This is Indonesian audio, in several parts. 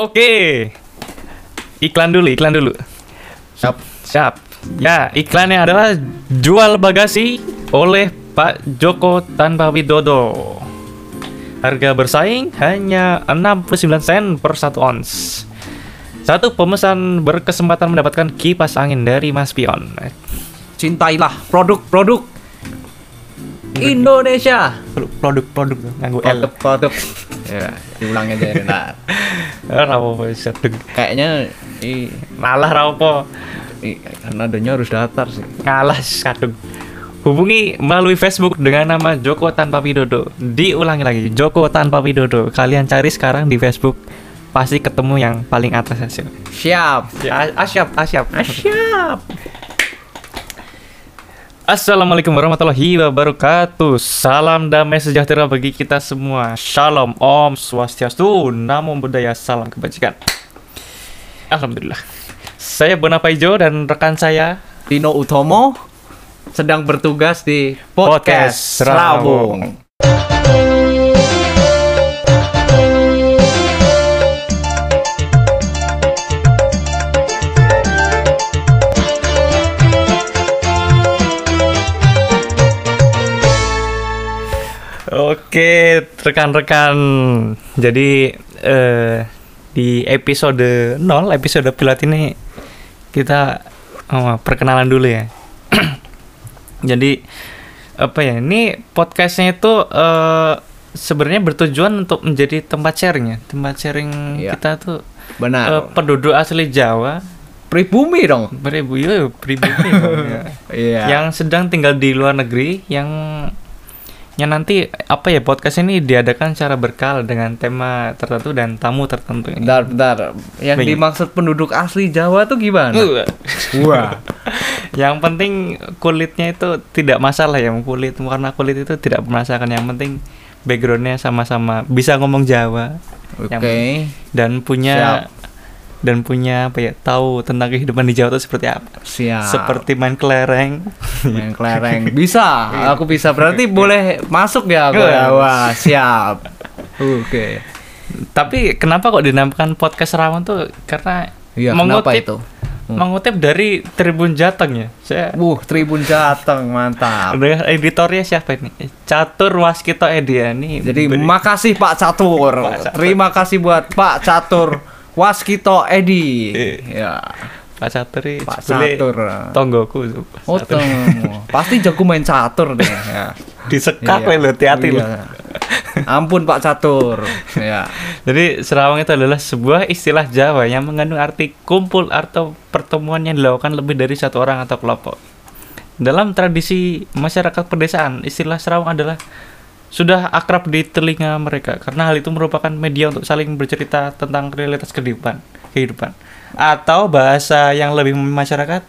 Oke. Iklan dulu, iklan dulu. Siap. Siap. Ya, iklannya adalah jual bagasi oleh Pak Joko tanpa Widodo. Harga bersaing hanya 69 sen per 1 ons. Satu pemesan berkesempatan mendapatkan kipas angin dari Mas Pion. Cintailah produk-produk Indonesia. Produk-produk nganggu L. Produk-produk. ya, diulang aja ya, bentar. Rapo sedeng. Kayaknya i, Malah rapo. i, nadanya harus datar sih. Ngalah kadung. Hubungi melalui Facebook dengan nama Joko Tanpa Widodo. Diulangi lagi, Joko Tanpa Widodo. Kalian cari sekarang di Facebook. Pasti ketemu yang paling atas hasil. Siap. Ya, asyap, asyap. Siap. Assalamualaikum warahmatullahi wabarakatuh. Salam damai sejahtera bagi kita semua. Shalom, Om Swastiastu, Namo Buddhaya, salam kebajikan. Alhamdulillah. Saya Bona Paijo dan rekan saya Tino Utomo sedang bertugas di podcast, Podcast Serawung. Oke, rekan-rekan. Jadi eh, di episode 0, episode pilot ini kita oh, perkenalan dulu ya. Jadi apa ya? Ini podcastnya itu eh, sebenarnya bertujuan untuk menjadi tempat sharing ya, tempat sharing Iya. kita tuh eh, Benar. penduduk asli Jawa, Pribumi dong. beribu ya, pribumi dong, ya. Iya. yang sedang tinggal di luar negeri yang yang nanti apa ya podcast ini diadakan secara berkala dengan tema tertentu dan tamu tertentu ini. Bentar, bentar. Yang Begini. dimaksud penduduk asli Jawa tuh gimana? Uh, Wah. yang penting kulitnya itu tidak masalah ya kulit warna kulit itu tidak bermasalah yang penting backgroundnya sama-sama bisa ngomong Jawa Oke. Yang- dan punya dan punya apa ya tahu tentang kehidupan di Jawa itu seperti apa Siap. seperti main kelereng main kelereng. Bisa, aku bisa. Berarti boleh masuk ya aku. Iya. Wah, siap. Oke. Tapi kenapa kok dinamakan podcast Rawan tuh? Karena kenapa mengutip itu? Hmm. mengutip dari Tribun Jateng ya. Saya Wuh, Tribun Jateng, mantap. udah editornya siapa ini? Catur Waskito Edi ya. Ini Jadi beri- makasih Pak Catur. Pak Catur. Terima kasih buat Pak Catur Waskito Edi. Eh. Ya. Pak Catur Pak Catur. Tonggoku. Oh, temu. Pasti jago main catur deh. Ya. Disekak Iya. lo hati-hati lo. Iya. Ampun Pak Catur. Ya. Jadi Serawang itu adalah sebuah istilah Jawa yang mengandung arti kumpul atau pertemuan yang dilakukan lebih dari satu orang atau kelompok. Dalam tradisi masyarakat pedesaan, istilah Serawang adalah sudah akrab di telinga mereka karena hal itu merupakan media untuk saling bercerita tentang realitas kehidupan, kehidupan. Atau bahasa yang lebih masyarakat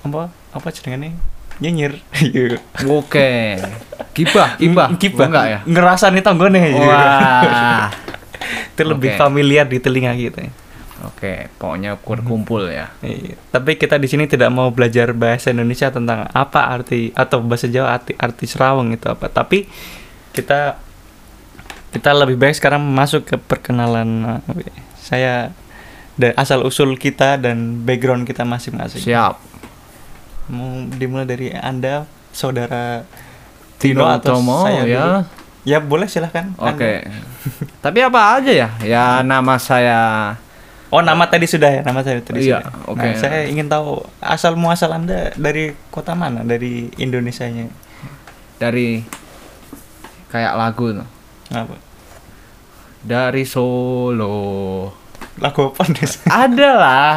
apa apa jenengannya nyinyir. Oke. Gibah, gibah. Gibah. Oh, enggak ya? Ngerasa nih tonggone. Wah. itu lebih Oke. familiar di telinga kita. Oke, pokoknya berkumpul ya. Iya. Tapi kita di sini tidak mau belajar bahasa Indonesia tentang apa arti atau bahasa Jawa arti arti Serawang itu apa. Tapi kita kita lebih baik sekarang masuk ke perkenalan saya dan asal usul kita dan background kita masing-masing. Siap. Mau dimulai dari Anda, saudara Tino Utomo saya ya. dulu? Ya boleh silahkan. Oke. Anda. Tapi apa aja ya? Ya nama saya Oh nama tadi sudah ya nama saya tadi Iya, sudah. oke. Nah, saya ingin tahu asal muasal anda dari kota mana dari Indonesianya? dari kayak lagu tuh. Apa? Dari Solo. Lagu apa nih? Ada lah.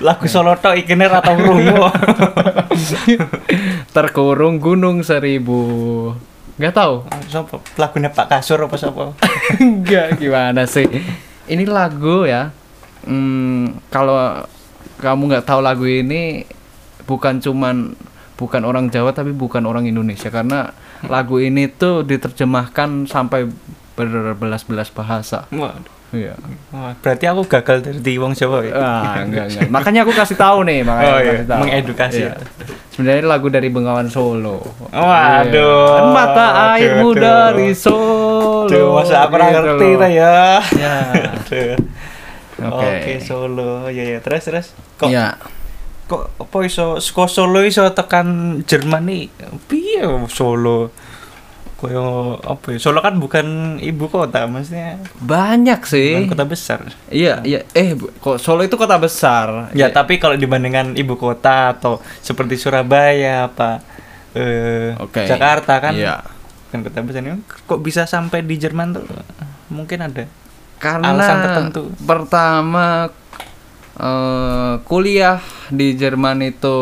Lagu Solo tok ikine ra tau krungu. Terkurung Gunung Seribu. Nggak tahu. Sopo? Lagunya Pak Kasur apa sopo? Enggak gimana sih? Ini lagu ya. Hmm, kalau kamu nggak tahu lagu ini bukan cuman bukan orang Jawa tapi bukan orang Indonesia karena lagu ini tuh diterjemahkan sampai berbelas-belas bahasa. Waduh. Iya. Wah, berarti aku gagal dari wong Jawa ya. Ah, enggak, enggak. Makanya aku kasih tahu nih, makanya Oh, iya. kasih tahu. Mengedukasi. Iya. Sebenarnya lagu dari Bengawan Solo. Waduh. Iya. Mata airmu dari Solo. Duh, masa aku Gitu ngerti ta ya. Ya. Aduh. Oke. Oke, Solo. Ya ya, terus terus. Kok Ya. Kok apa iso saka Solo iso tekan Jerman nih? Piye Solo? Koyo apa ya? Solo kan bukan ibu kota, maksudnya Banyak sih. bukan kota besar. Iya, iya. Eh, kok Solo itu kota besar. Ya, tapi kalau dibandingkan ibu kota atau seperti Surabaya apa eh Oke. Jakarta kan Iya. kan kota besar ini kok bisa sampai di Jerman tuh mungkin ada Karena Alasan tertentu. pertama eh, kuliah di Jerman itu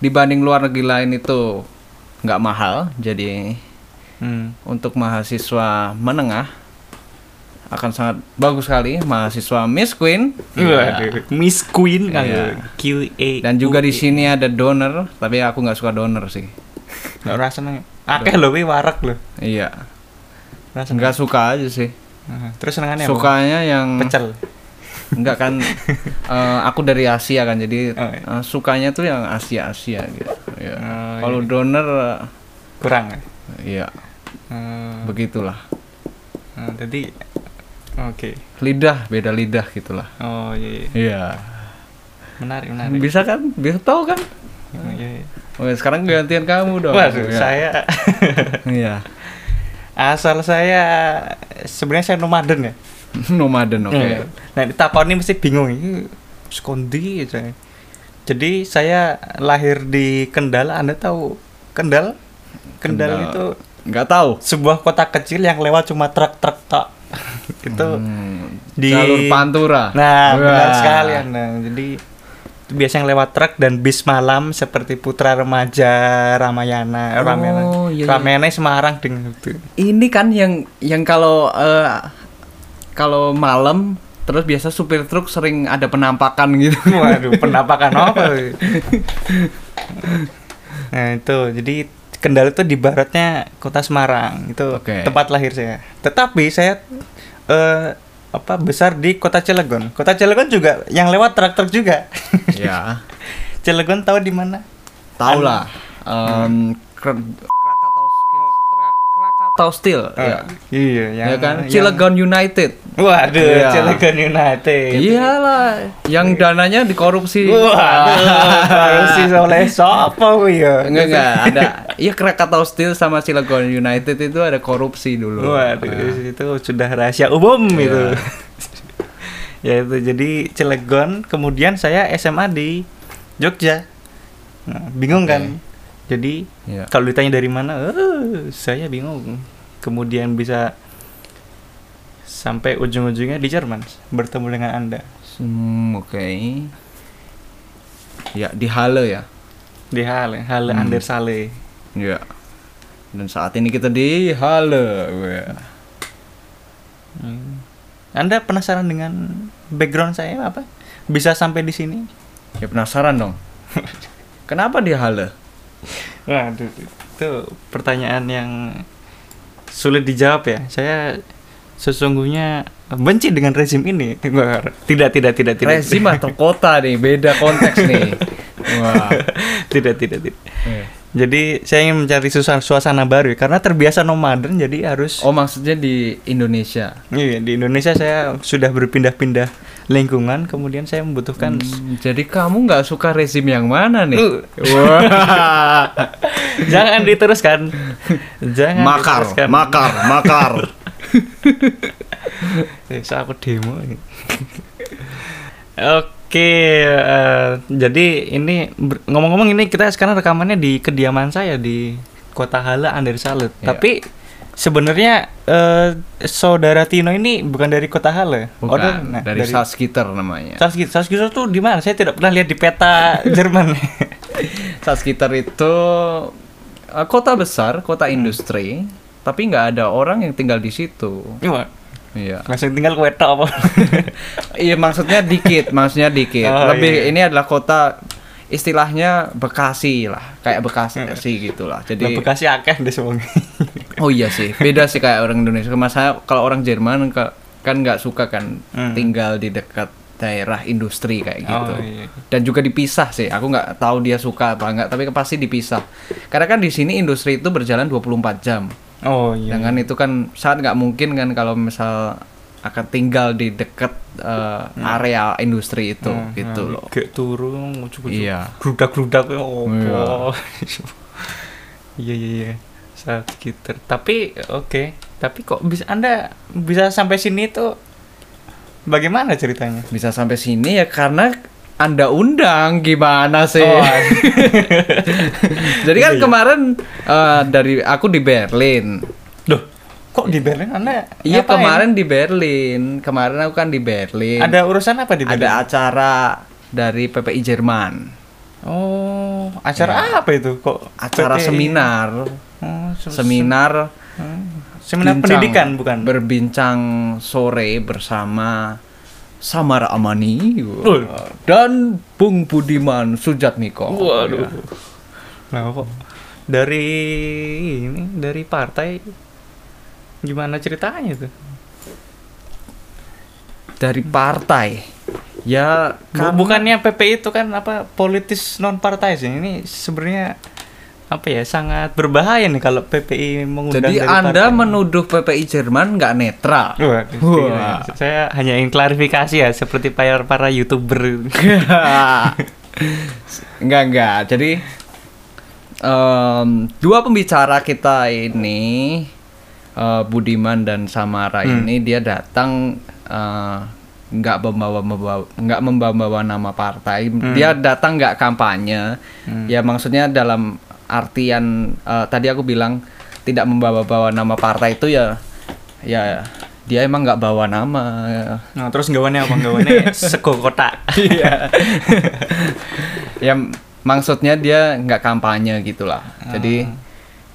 dibanding luar negeri lain itu nggak mahal. Jadi hmm. untuk mahasiswa menengah akan sangat bagus sekali mahasiswa Miss Queen. Waduh, Miss Queen kan Iya. Q A Dan juga di sini ada donor, tapi aku nggak suka donor sih. nggak rasa seneng akeh loh warak loh Iya, nggak suka aja sih. Terus senengannya apa? Sukanya yang pecel Enggak kan eh, aku dari Asia kan jadi Oh, iya. eh, sukanya tuh yang Asia Asia gitu. Ya. Oh, Kalau iya. donor kurang ya eh, ya Hmm, begitulah. nah, jadi oke Lidah beda lidah gitulah. oh iya, iya. Iya. menarik menarik Bisa kan? Bisa tahu kan? Oh, iya, iya. Oke, sekarang gantian kamu dong. Waduh, Ya. saya Iya. asal saya sebenarnya saya nomaden ya Nomaden oke. Iya. Nah, ditakoni mesti bingung ini skondi saya. Jadi saya lahir di Kendal, Anda tahu Kendal? Kendal, Kendal. itu Nggak tahu. sebuah kota kecil yang lewat cuma truk-truk tok. itu Hmm, di jalur Pantura. Nah, benar Wah. sekali Anda. Jadi itu biasanya lewat truk dan bis malam seperti Putra Remaja, Ramayana, Oh, Ramayana. iya, iya. Ramayana Semarang dengan itu. Ini kan yang yang kalau eh, kalau malam terus biasa supir truk sering ada penampakan gitu. Waduh, penampakan apa? nah itu, jadi Kendal itu di baratnya kota Semarang, itu Oke. tempat lahir saya. Tetapi saya eh, apa besar di kota Cilegon. Kota Cilegon juga yang lewat truk-truk juga. ya. Cilegon tahu di mana? Tahu lah. Kr- Krakatau Steel. Krakatau Steel. ya. Iya, yang, Ya kan? yang- Cilegon United. Waduh, Iya. Cilegon United. Iyalah, yang dananya dikorupsi. Waduh, korupsi oleh siapa ya? Enggak enggak ada. Iya Krakatau Steel sama Cilegon United itu ada korupsi dulu. Waduh, Nah. itu sudah rahasia umum Iya. itu. ya itu jadi Cilegon, kemudian saya SMA di Jogja. Nah, bingung kan? Jadi Iya. kalau ditanya dari mana, eh, saya bingung. Kemudian bisa sampai ujung-ujungnya di Jerman bertemu dengan Anda Hmm, oke. Ya, di Halle ya. di Halle, Halle Hmm. Andersale. Ya. Dan saat ini kita di Halle. Wah. Hmm. Anda penasaran dengan background saya apa? Bisa sampai di sini? Ya penasaran dong. Kenapa di Halle? Waduh, itu pertanyaan yang sulit dijawab ya. Saya sesungguhnya benci dengan rezim ini. Tidak, tidak, tidak, tidak. Rezim atau kota nih, beda konteks nih. Wah. tidak, tidak, tidak. Jadi saya ingin mencari suasana, suasana baru karena terbiasa nomaden jadi harus Oh, maksudnya di Indonesia. Iya, di Indonesia saya sudah berpindah-pindah lingkungan, kemudian saya membutuhkan Hmm, jadi kamu nggak suka rezim yang mana nih? Uh. Wah. jangan diteruskan. Jangan makar, diteruskan. makar, makar. Eh, so aku demo. Oke, eh, jadi ini ngomong-ngomong ini kita sekarang rekamannya di kediaman saya di Kota Halle Andersalut. Iya. Tapi sebenarnya eh, saudara Tino ini bukan dari Kota Halle. Bukan, Oh, dia- nah, dari, Salzgitter namanya. Salzgitter. Salzgitter tuh di mana? Saya tidak pernah lihat di peta Jerman. Salzgitter itu uh, kota besar, kota industri, tapi nggak ada orang yang tinggal di situ. Cuma Iya. langsung tinggal kue apa? Iya maksudnya dikit, maksudnya dikit. Oh, Lebih iya. ini adalah kota istilahnya Bekasi lah, kayak Bekasi sih gitulah. Nah, Jadi Bekasi akeh deh semua. oh iya sih, beda sih kayak orang Indonesia. Masa kalau orang Jerman kan nggak suka kan Hmm. tinggal di dekat daerah industri kayak gitu. Oh, iya. Dan juga dipisah sih. Aku nggak tahu dia suka apa enggak, tapi pasti dipisah. Karena kan di sini industri itu berjalan 24 jam. Oh iya. Dengan itu kan saat nggak mungkin kan kalau misal akan tinggal di dekat eh, area industri itu Hmm, gitu nah, loh. Kayak turun, cukup Iya. Gludak-gludak oh. Iya. Iya iya iya. Saat gitar. Tapi oke. Tapi kok bisa Anda bisa sampai sini tuh bagaimana ceritanya? Bisa sampai sini ya karena anda undang gimana sih? Oh, Jadi kan Iya, iya. kemarin eh, dari aku di Berlin. Loh, kok di Berlin Anda Iya ngapain? kemarin di Berlin. Kemarin aku kan di Berlin. ada urusan apa di Berlin? ada acara dari PPI Jerman. Oh, acara apa itu kok? Acara PPI? seminar. Oh, se- Seminar Hmm. Seminar bincang- pendidikan bukan? Berbincang sore bersama Samara Amani dan Bung Budiman Sujatmiko. Waduh. Ya. Nah, kok dari ini dari partai gimana ceritanya tuh? Dari partai. Ya kan Bukannya PPI itu kan apa politis non partai sih. Ini sebenarnya apa ya sangat berbahaya nih kalau PPI mengundang Jadi Anda partai. menuduh PPI Jerman nggak netral. Wah, Wah. saya hanya ingin klarifikasi ya seperti para para youtuber. enggak enggak. Jadi em, dua pembicara kita ini eh, Budiman dan Samara Hmm. ini dia datang eh, nggak membawa membawa nggak membawa nama partai. Dia datang nggak kampanye. Ya maksudnya dalam artian eh, tadi aku bilang tidak membawa-bawa nama partai itu ya ya dia emang nggak bawa nama Nah, terus gawannya apa gawannya sego kotak. Iya. ya maksudnya dia nggak kampanye gitulah. Jadi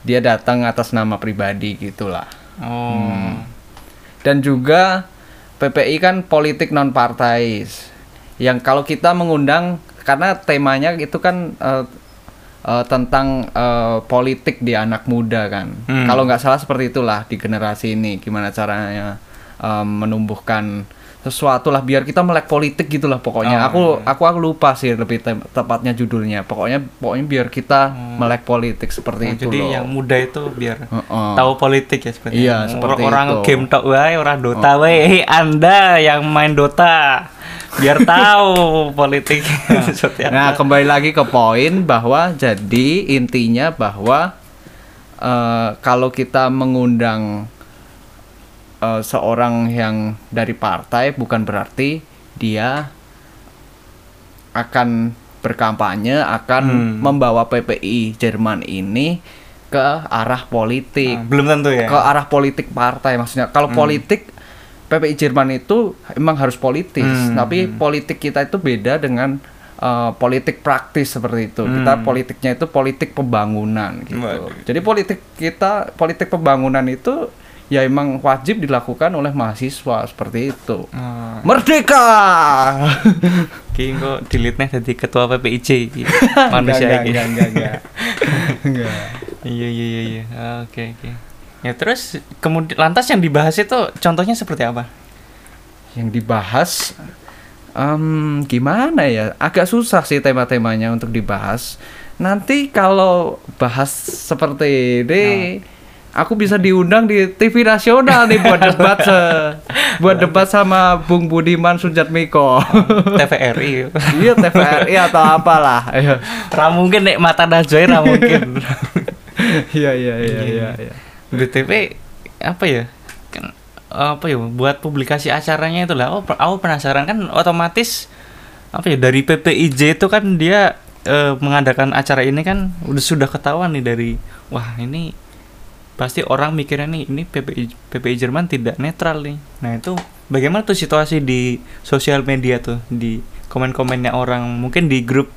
dia datang atas nama pribadi gitulah. Oh. Dan juga PPI kan politik non partai. Yang kalau kita mengundang karena temanya itu kan eh, eh, tentang eh, politik di anak muda kan. Hmm. Kalau nggak salah seperti itulah di generasi ini gimana caranya eh, menumbuhkan sesuatu lah biar kita melek politik gitulah pokoknya. Oh, aku aku aku lupa sih lebih te- tepatnya judulnya. Pokoknya pokoknya biar kita melek politik seperti Oh, itu jadi loh. yang muda itu biar Heeh. tahu politik ya seperti Iya, seperti orang itu. Oh. game tok wae orang Dota wae Hei, Anda yang main Dota biar tahu politik apa. Nah, kembali lagi ke poin bahwa jadi intinya bahwa eh, kalau kita mengundang eh, seorang yang dari partai bukan berarti dia akan berkampanye akan Hmm. membawa PPI Jerman ini ke arah politik Nah, belum tentu ya. ke arah politik partai maksudnya kalau politik PPI Jerman itu emang harus politis Hmm, tapi politik kita itu beda dengan uh, politik praktis seperti itu kita Hmm. politiknya itu politik pembangunan gitu Waduh. jadi politik kita politik pembangunan itu ya emang wajib dilakukan oleh mahasiswa seperti itu Oh, merdeka Ki kok delete-nya jadi ketua PPIJ iki. manusia iki. enggak, enggak, enggak. Enggak. Iya iya iya iya. Ah, Oke oke. Ya terus kemudian lantas yang dibahas itu contohnya seperti apa? yang dibahas em, gimana ya agak susah sih tema-temanya untuk dibahas nanti kalau bahas seperti ini aku bisa diundang di TV nasional nih buat debat se- buat debat sama Bung Budiman Sujatmiko TVRI. iya TVRI atau apalah Ayo. Ra mungkin nek mata Najwa ra mungkin. iya iya iya iya iya. BTP apa ya? Kan, apa ya buat publikasi acaranya itu lah. Oh, aku penasaran kan otomatis apa ya dari PPIJ itu kan dia eh, mengadakan acara ini kan udah sudah ketahuan nih dari wah ini pasti orang mikirnya nih ini PPI PPI Jerman tidak netral nih. Nah, itu bagaimana tuh situasi di sosial media tuh di komen-komennya orang mungkin di grup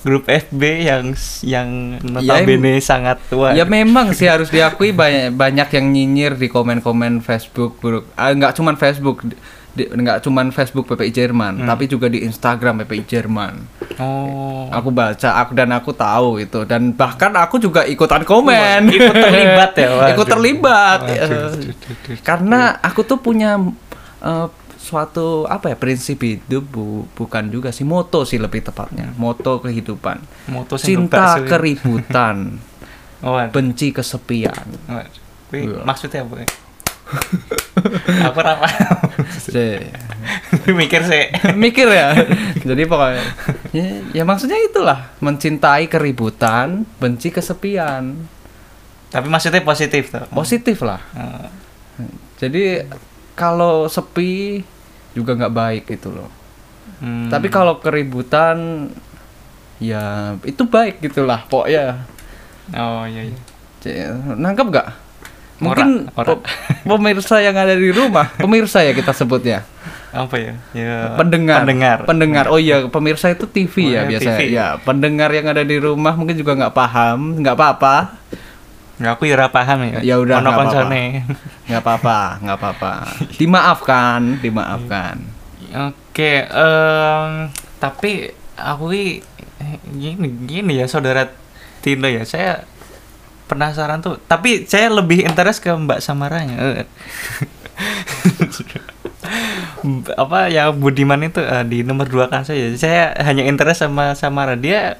grup FB yang yang notabene sangat tua. Ya memang sih harus diakui banyak banyak yang nyinyir di komen-komen Facebook, bro. Ah, nggak cuman Facebook, di- nggak cuman Facebook PPI Jerman, tapi juga di Instagram PPI Jerman. Oh. Aku baca, aku dan aku tahu itu, dan bahkan aku juga ikutan komen, Wah, ikut terlibat ya, waduh. ikut terlibat, Waduh, eh, duh, duh, duh. karena aku tuh punya eh, suatu apa ya prinsip hidup bu- bukan juga sih moto sih lebih tepatnya, moto kehidupan, Moto cinta keributan, Oh, benci kesepian. Iya. maksudnya apa? aku. Si- Mikir sih. mikir ya jadi pokoknya ya, ya maksudnya itulah mencintai keributan benci kesepian Tapi maksudnya positif tuh. positif lah Eh, jadi kalau sepi juga nggak baik itu loh hmm. tapi kalau keributan ya itu baik gitulah pokoknya Oh iya iya. Nangkep nggak mungkin Ora, ora. pe- pemirsa yang ada di rumah pemirsa ya kita sebutnya Apa ya? Ya pendengar Pendengar. pendengar oh iya pemirsa itu TV Oh, ya ya, biasanya TV. ya pendengar yang ada di rumah mungkin juga nggak paham nggak apa-apa Nggak, aku ya ora paham ya. Ya udah, nggak apa-apa. nggak apa-apa nggak apa-apa dimaafkan dimaafkan Oke, em, tapi aku gini gini ya saudara Tino ya. Saya penasaran tuh, tapi saya lebih interest ke Mbak Samaranya. apa ya Budiman itu eh, di nomor dua kan saya. Saya hanya interest sama Samara. Dia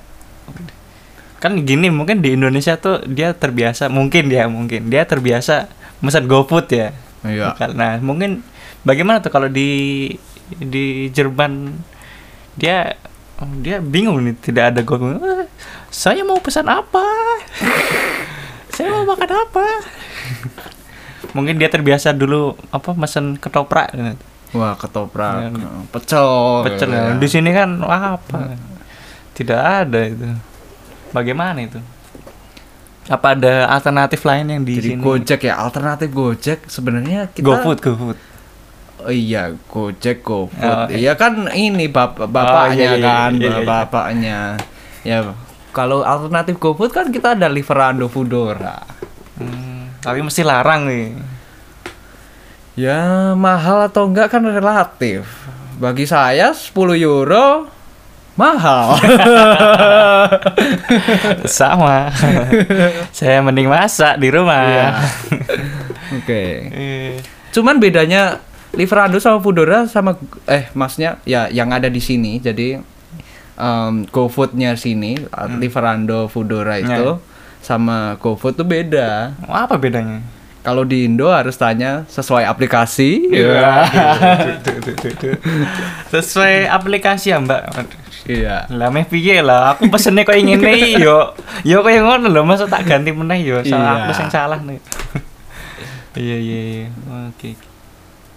kan gini mungkin di Indonesia tuh dia terbiasa mungkin dia mungkin dia terbiasa pesan GoFood ya. Iya. Karena mungkin bagaimana tuh kalau di di Jerman dia dia bingung nih tidak ada GoFood. "Eh, Saya mau pesan apa? saya mau makan apa? mungkin dia terbiasa dulu apa pesan ketoprak gitu. wah ketoprak Ya. pecel pecel ya. di sini kan apa tidak ada itu bagaimana itu apa ada alternatif lain yang di jadi sini Gojek ya alternatif Gojek sebenarnya kita GoFood GoFood Oh iya, Gojek, GoFood. Oh, iya kan ini bap bapaknya iya, iya, kan, iya, iya, iya. bapaknya. Ya, kalau alternatif GoFood kan kita ada Liverando Foodora. Hmm, tapi mesti larang nih Ya, mahal atau enggak kan relatif. Bagi saya 10 euro mahal. sama saya mending masak di rumah Iya. Oke. Eh, Cuman bedanya Liverando sama Foodora sama eh maksudnya ya yang ada di sini. Jadi em, GoFoodnya sini, Liverando Foodora itu sama GoFood tuh beda. apa bedanya Kalau di Indo harus tanya sesuai aplikasi. Iya. sesuai aplikasi ya mbak Iya. lah meh piye lah aku pesennya kok ingin nih yo yo kayak ngono loh masa tak ganti meneh yo salah Iya. aku yang salah nih iya iya iya oke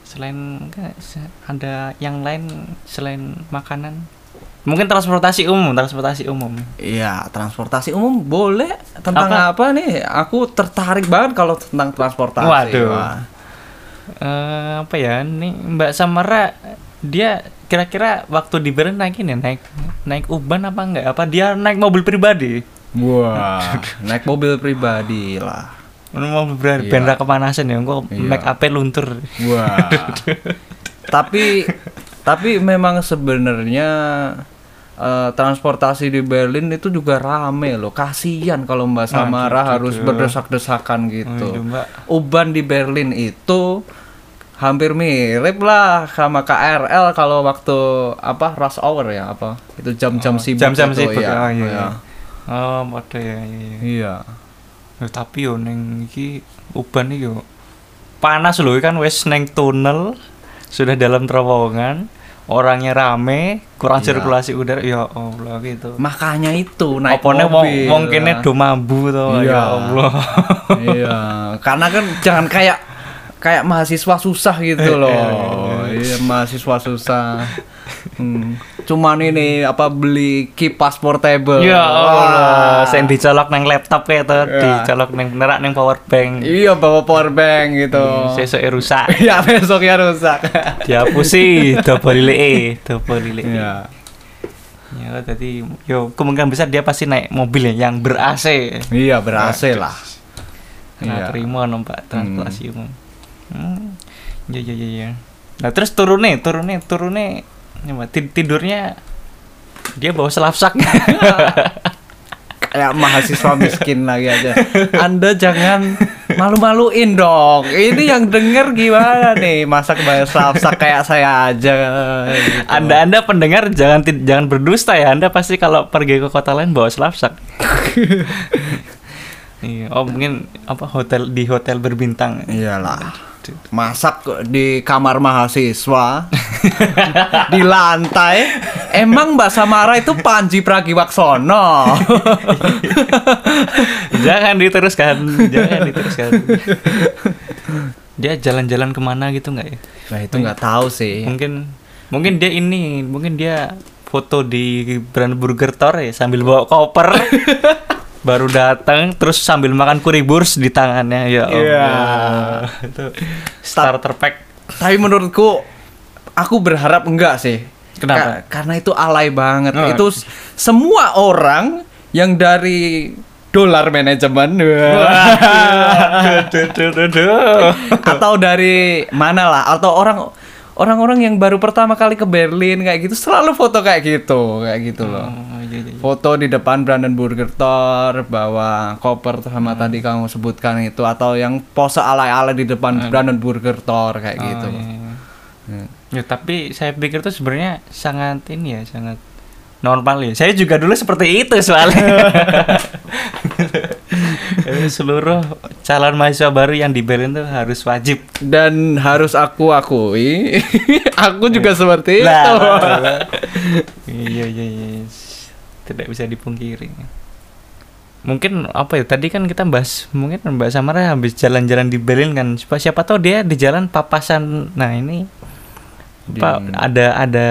selain enggak ada yang lain selain makanan mungkin transportasi umum transportasi umum Iya, transportasi umum boleh. Tentang Apa? apa, nih? Aku tertarik banget kalau tentang transportasi. Waduh. Wah. Eh, apa ya nih Mbak Samara dia kira-kira waktu di Berlin naik ini naik naik uban apa enggak apa dia naik mobil pribadi Wah, naik mobil pribadi lah. mobil pribadi Iya. benda kepanasan ya kok Iya. make up luntur Wah. tapi tapi memang sebenarnya eh, transportasi di Berlin itu juga rame loh. Kasihan kalau Mbak Samara gitu, harus gitu. berdesak-desakan gitu. Oh, iya, Mbak. Uban di Berlin itu hampir mirip lah sama KRL kalau waktu apa rush hour ya apa itu jam-jam Oh, sibuk jam-jam sibuk, ya. oh, iya, Iya. oh ada ya iya, iya. Ya, tapi yo neng iki uban iki yo panas loh kan wes neng tunnel sudah dalam terowongan orangnya rame kurang Iya. sirkulasi udara ya Allah gitu Makanya itu naik Opone wong mobil. wong kene do mambu to Iya. ya Allah. iya, karena kan jangan kayak kayak mahasiswa susah gitu loh. Iya, mahasiswa susah. Hmm. Cuman ini apa beli kipas portable. Ya Allah, Wah. sing dicolok nang laptop kayak tuh, Iya. dicolok nang nerak nang power bank. Iya bawa power bank gitu. Sesuk rusak. ya besoknya rusak. Dihapusi double lile, double lile. Iya. Ya, tadi yo kemungkinan besar dia pasti naik mobil ya yang ber AC. Iya ber-AC lah. Nah, Iya. terima numpak transportasi umum. Hmm. Ya ya ya ya. Nah, terus turunnya, turunnya, turunnya ya, tid- tidurnya dia bawa selapsak. Kayak mahasiswa miskin lagi aja. Anda jangan malu-maluin dong. Ini yang denger gimana nih? Masa kebayang selapsak kayak saya aja. gitu. Anda Anda pendengar jangan jangan berdusta ya. Anda pasti kalau pergi ke kota lain bawa selapsak. Iya. Oh mungkin apa hotel di hotel berbintang. Iyalah. Masak di kamar mahasiswa di lantai. Emang Mbak Samara itu Panji Pragiwaksono. jangan diteruskan, jangan diteruskan. Dia jalan-jalan ke mana gitu nggak ya? nah itu nggak tahu sih. Mungkin mungkin dia ini, mungkin dia foto di brand burger Thor ya sambil bawa koper. Baru datang terus sambil makan currywurst di tangannya ya Iya. Allah. itu starter pack Tapi menurutku aku berharap enggak sih. Kenapa? Ka- karena itu alay banget. Oh. Itu semua orang yang dari dolar manajemen atau dari mana lah atau orang orang-orang yang baru pertama kali ke Berlin kayak gitu selalu foto kayak gitu kayak gitu loh. Oh, iya, iya. Foto di depan Brandenburger Tor bawa koper sama tadi kamu sebutkan itu atau yang pose alay-alay di depan Brandenburger Tor kayak gitu. Oh, iya, iya. Hmm. Ya, tapi saya pikir itu sebenarnya sangat ini ya, sangat normal ya. Saya juga dulu seperti itu soalnya. Eh, Seluruh calon mahasiswa baru yang di Berlin tuh harus wajib. Dan harus aku akui, aku juga seperti Lah, itu. iya iya iya. Tidak bisa dipungkiri. Mungkin apa ya tadi kan kita bahas mungkin Mbak Samara habis jalan-jalan di Berlin kan siapa siapa tahu dia di jalan papasan nah ini apa, ada ada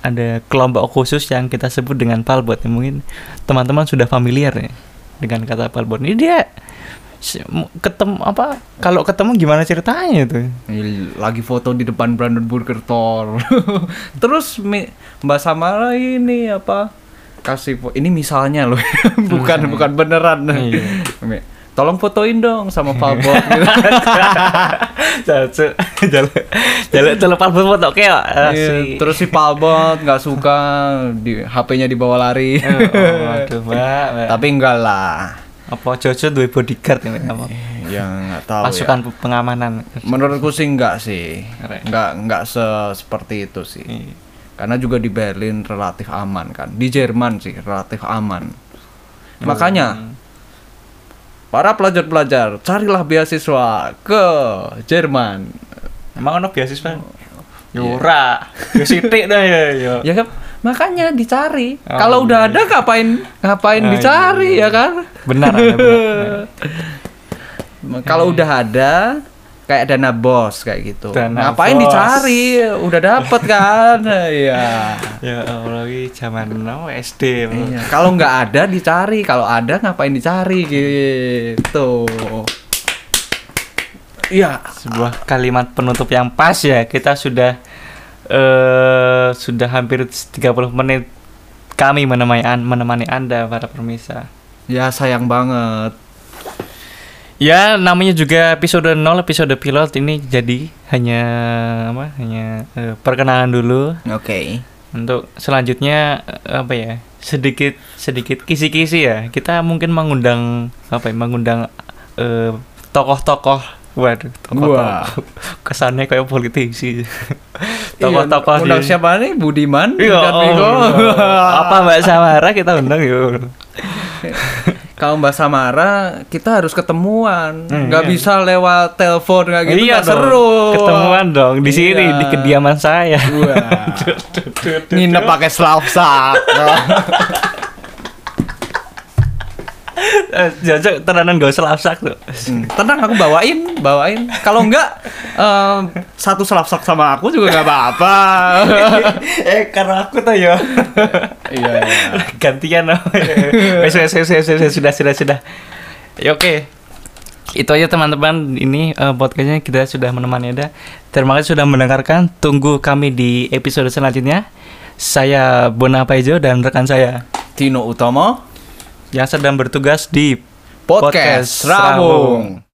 ada kelompok khusus yang kita sebut dengan palbot ya mungkin teman-teman sudah familiar ya dengan kata palbot ini dia ketemu apa kalau ketemu gimana ceritanya tuh lagi foto di depan Brandenburger Tor. Terus Mbak Samara ini apa? Kasih ini misalnya loh, bukan bukan beneran. Iya. Tolong fotoin dong sama Palbot gitu. Jalan jalan jalan jalan palbot foto kayak Iya, Terus si Palbot nggak suka di HP-nya dibawa lari. Oh, aduh, Mbak, Mbak. Tapi enggak lah. apa Jojo dua bodyguard ini apa? Ya nggak tahu Pasukan ya. pengamanan. Menurutku sih enggak sih. Enggak enggak se- seperti itu sih. Iya. Karena juga di Berlin relatif aman kan. Di Jerman sih relatif aman. Makanya para pelajar-pelajar carilah beasiswa ke Jerman. Emang ono beasiswa? Yura, yo sithik dah ya yo. Ya kan? Makanya dicari. Oh, Kalau iya, udah ada ngapain ngapain Ah, dicari iya, ya kan? Benar, benar. Kalau udah ada kayak dana bos kayak gitu. Dana ngapain bos. dicari? Udah dapet kan? Iya. Ya Allah, ini zaman now SD. Iya, kalau nggak ada dicari, kalau ada ngapain dicari gitu. Iya, Sebuah kalimat penutup yang pas ya. Kita sudah eh sudah hampir 30 menit kami menemani an- menemani Anda para permisa. ya sayang banget. Ya, namanya juga episode 0, episode pilot ini jadi hanya apa? Hanya eh, perkenalan dulu. Oke. Untuk selanjutnya eh, apa ya? Sedikit sedikit kisi-kisi ya. Kita mungkin mengundang apa ya? Mengundang eh, tokoh-tokoh. Waduh, Wah. tokoh-tokoh. Kesannya kayak politisi. Iya, tokoh-tokoh undang di- siapa nih? Budiman? Iya, Bukan Miko? Allah. apa Mbak Samara kita undang yuk. Kalau Mbak Samara, kita harus ketemuan. Hmm, Nggak iya. bisa lewat telepon kayak gitu. iya nggak dong. seru. Ketemuan dong di sini Iya. di kediaman saya. Nginep pakai selapsak. Eh, Jajak tenanan gak usah lapsak tuh. Hmm, tenang aku bawain, bawain. Kalau enggak em, satu selapsak sama aku juga nggak apa-apa. eh karena aku tuh ya. iya, iya. Gantian oh. Wes wes wes wes, wes, sudah sudah sudah. Ya oke. Itu aja teman-teman. Ini eh, podcastnya kita sudah menemani Anda. Terima kasih sudah mendengarkan. Tunggu kami di episode selanjutnya. Saya Bona Paijo dan rekan saya Tino Utomo yang sedang bertugas di Podcast Ramung.